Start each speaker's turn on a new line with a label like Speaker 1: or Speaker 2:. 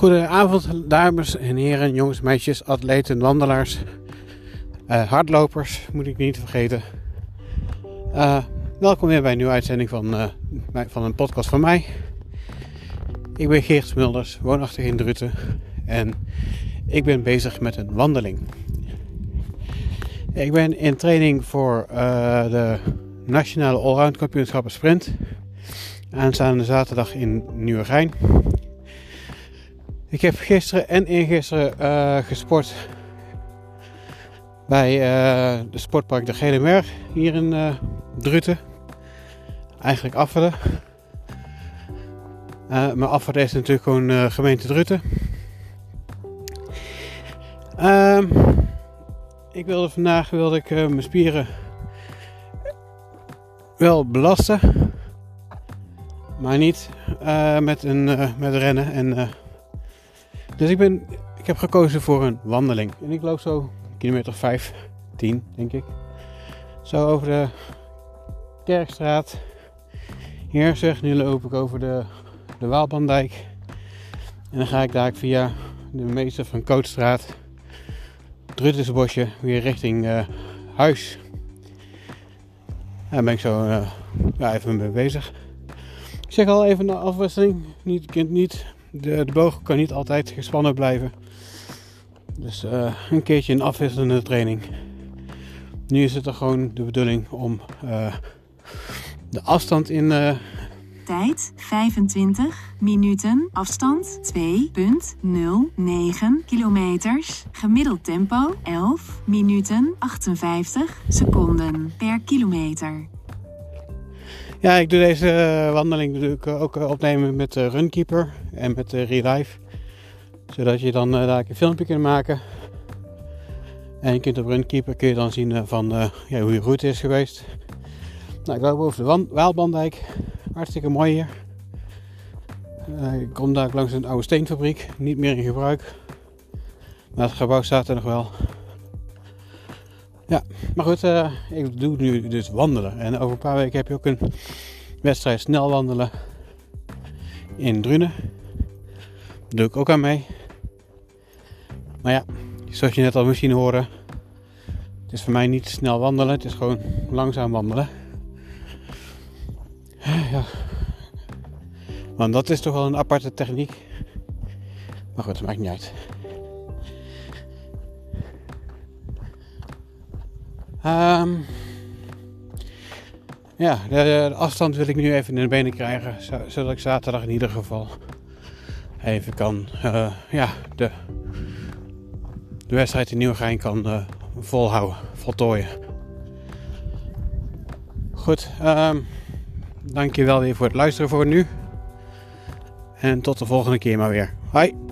Speaker 1: Goedenavond, dames en heren, jongens, meisjes, atleten, wandelaars, uh, hardlopers, moet ik niet vergeten. Uh, welkom weer bij een nieuwe uitzending van, uh, van een podcast van mij. Ik ben Geert Smulders, woonachtig in Druten en ik ben bezig met een wandeling. Ik ben in training voor de Nationale Allround Kampioenschappen Sprint. Aanstaande zaterdag in Nieuwegein. Ik heb gisteren en eergisteren uh, gesport bij uh, de sportpark De Gele hier in uh, Druten. Eigenlijk Afferen. maar Afferen is natuurlijk gewoon gemeente Druten. Ehm, ik wilde vandaag wilde ik, mijn spieren wel belasten. Maar niet met, een, met rennen en dus ik, ben, ik heb gekozen voor een wandeling. En ik loop zo kilometer 5, 10 denk ik. Zo over de Kerkstraat. Hier zeg, nu loop ik over de, de Waalbandijk. En dan ga ik daar via de meester van Kootstraat, Druttensbosje, weer richting uh, huis. Daar ben ik zo uh, ja, even mee bezig. Ik zeg al even de afwisseling. Niet, kind niet de, de boog kan niet altijd gespannen blijven. Dus uh, een keertje een afwisselende training. Nu is het er gewoon de bedoeling om uh, de afstand in. Uh...
Speaker 2: Tijd 25 minuten. Afstand 2,09 kilometers. Gemiddeld tempo 11 minuten 58 seconden per kilometer.
Speaker 1: Ja, ik doe deze eh, wandeling natuurlijk ook eh, opnemen met Runkeeper en met Relive. Zodat je dan eh, daar een filmpje kunt maken. En je kunt op Runkeeper kun je dan zien van ja, hoe je route is geweest. Nou, ik loop over de Waalbandijk. Hartstikke mooi hier. ik kom daar langs een oude steenfabriek. Niet meer in gebruik. Maar het gebouw staat er nog wel. Ja, maar goed, uh, ik doe nu dus wandelen. En over een paar weken heb je ook een wedstrijd snel wandelen in Drunen. Daar doe ik ook aan mee. Maar ja, zoals je net al misschien horen, het is voor mij niet snel wandelen, het is gewoon langzaam wandelen. Ja. Want dat is toch wel een aparte techniek. Maar goed, dat maakt niet uit. Um, ja, de, afstand wil ik nu even in de benen krijgen, zodat ik zaterdag in ieder geval even kan, uh, ja, de, de wedstrijd in Nieuwegein kan uh, volhouden, voltooien. Goed, um, dankjewel weer voor het luisteren voor nu. En tot de volgende keer maar weer. Hoi!